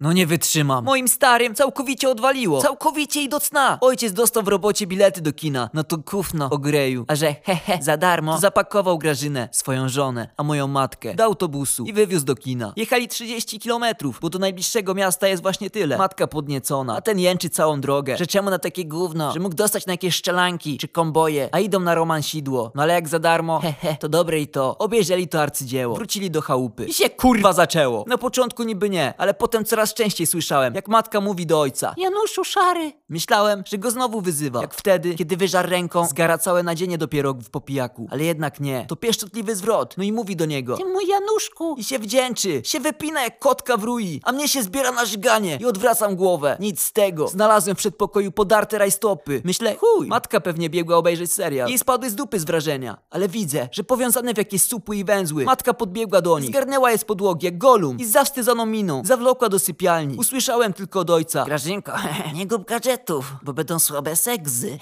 No nie wytrzymam. Moim starym całkowicie odwaliło. Całkowicie i do cna. Ojciec dostał w robocie bilety do kina. No to kufno ogreju. A że hehe, za darmo, to zapakował Grażynę, swoją żonę, a moją matkę do autobusu i wywiózł do kina. Jechali 30 kilometrów, bo do najbliższego miasta jest właśnie tyle. Matka podniecona, a ten jęczy całą drogę, że czemu na takie gówno, że mógł dostać na jakieś szczelanki czy komboje, a idą na romansidło. No ale jak za darmo, hehe, to dobre i to. Obejrzeli to arcydzieło. Wrócili do chałupy. I się kurwa zaczęło. Na początku niby nie, ale potem coraz częściej słyszałem, jak matka mówi do ojca. Januszu szary, Myślałem, że go znowu wyzywa. Jak wtedy, kiedy wyżar ręką, zgara całe nadzienie do pierogów po pijaku. Ale jednak nie. To pieszczotliwy zwrot. No i mówi do niego. ty mój Januszku. I się wdzięczy, się wypina jak kotka w rui, a mnie się zbiera na żyganie i odwracam głowę. Nic z tego. Znalazłem w przedpokoju podarte rajstopy. Myślę, chuj, matka pewnie biegła obejrzeć serial. Jej spadły z dupy z wrażenia. Ale widzę, że powiązane w jakieś supły i węzły. Matka podbiegła do nich, zgarnęła je z podłogi jak golum i z zawstydzoną miną zawlokła do sypialni. Usłyszałem tylko od ojca. Grażynko, nie gub gadżetów, bo będą słabe seksy.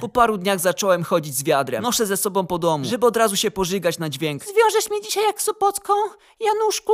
Po paru dniach zacząłem chodzić z wiadrem. Noszę ze sobą po domu, żeby od razu się pożygać na dźwięk. Zwiążesz mnie dzisiaj jak Sopocką, Januszku?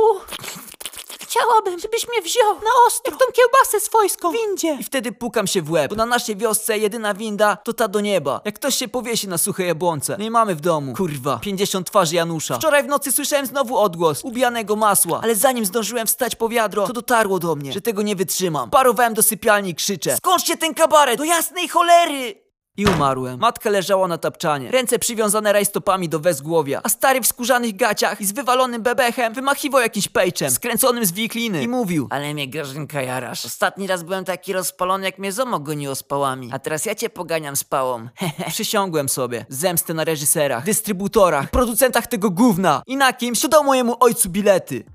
Chciałabym, żebyś mnie wziął na ostro, jak tą kiełbasę swojską w windzie. I wtedy pukam się w łeb, bo na naszej wiosce jedyna winda to ta do nieba. Jak ktoś się powiesi na suchej jabłonce. I mamy w domu. Kurwa, 50 twarzy Janusza. Wczoraj w nocy słyszałem znowu odgłos ubijanego masła, ale zanim zdążyłem wstać po wiadro, to dotarło do mnie, że tego nie wytrzymam. Parowałem do sypialni i krzyczę. Skończcie ten kabaret, do jasnej cholery! I umarłem. Matka leżała na tapczanie, ręce przywiązane rajstopami do wezgłowia, a stary w skórzanych gaciach i z wywalonym bebechem wymachiwał jakimś pejczem, skręconym z wikliny i mówił Ale mnie Grażynka jarasz. Ostatni raz byłem taki rozpalony, jak mnie Zomo goniło z pałami. A teraz ja cię poganiam z pałą. Przysiągłem sobie zemstę na reżyserach, dystrybutorach, producentach tego gówna i na kimś, kto dał mojemu ojcu bilety.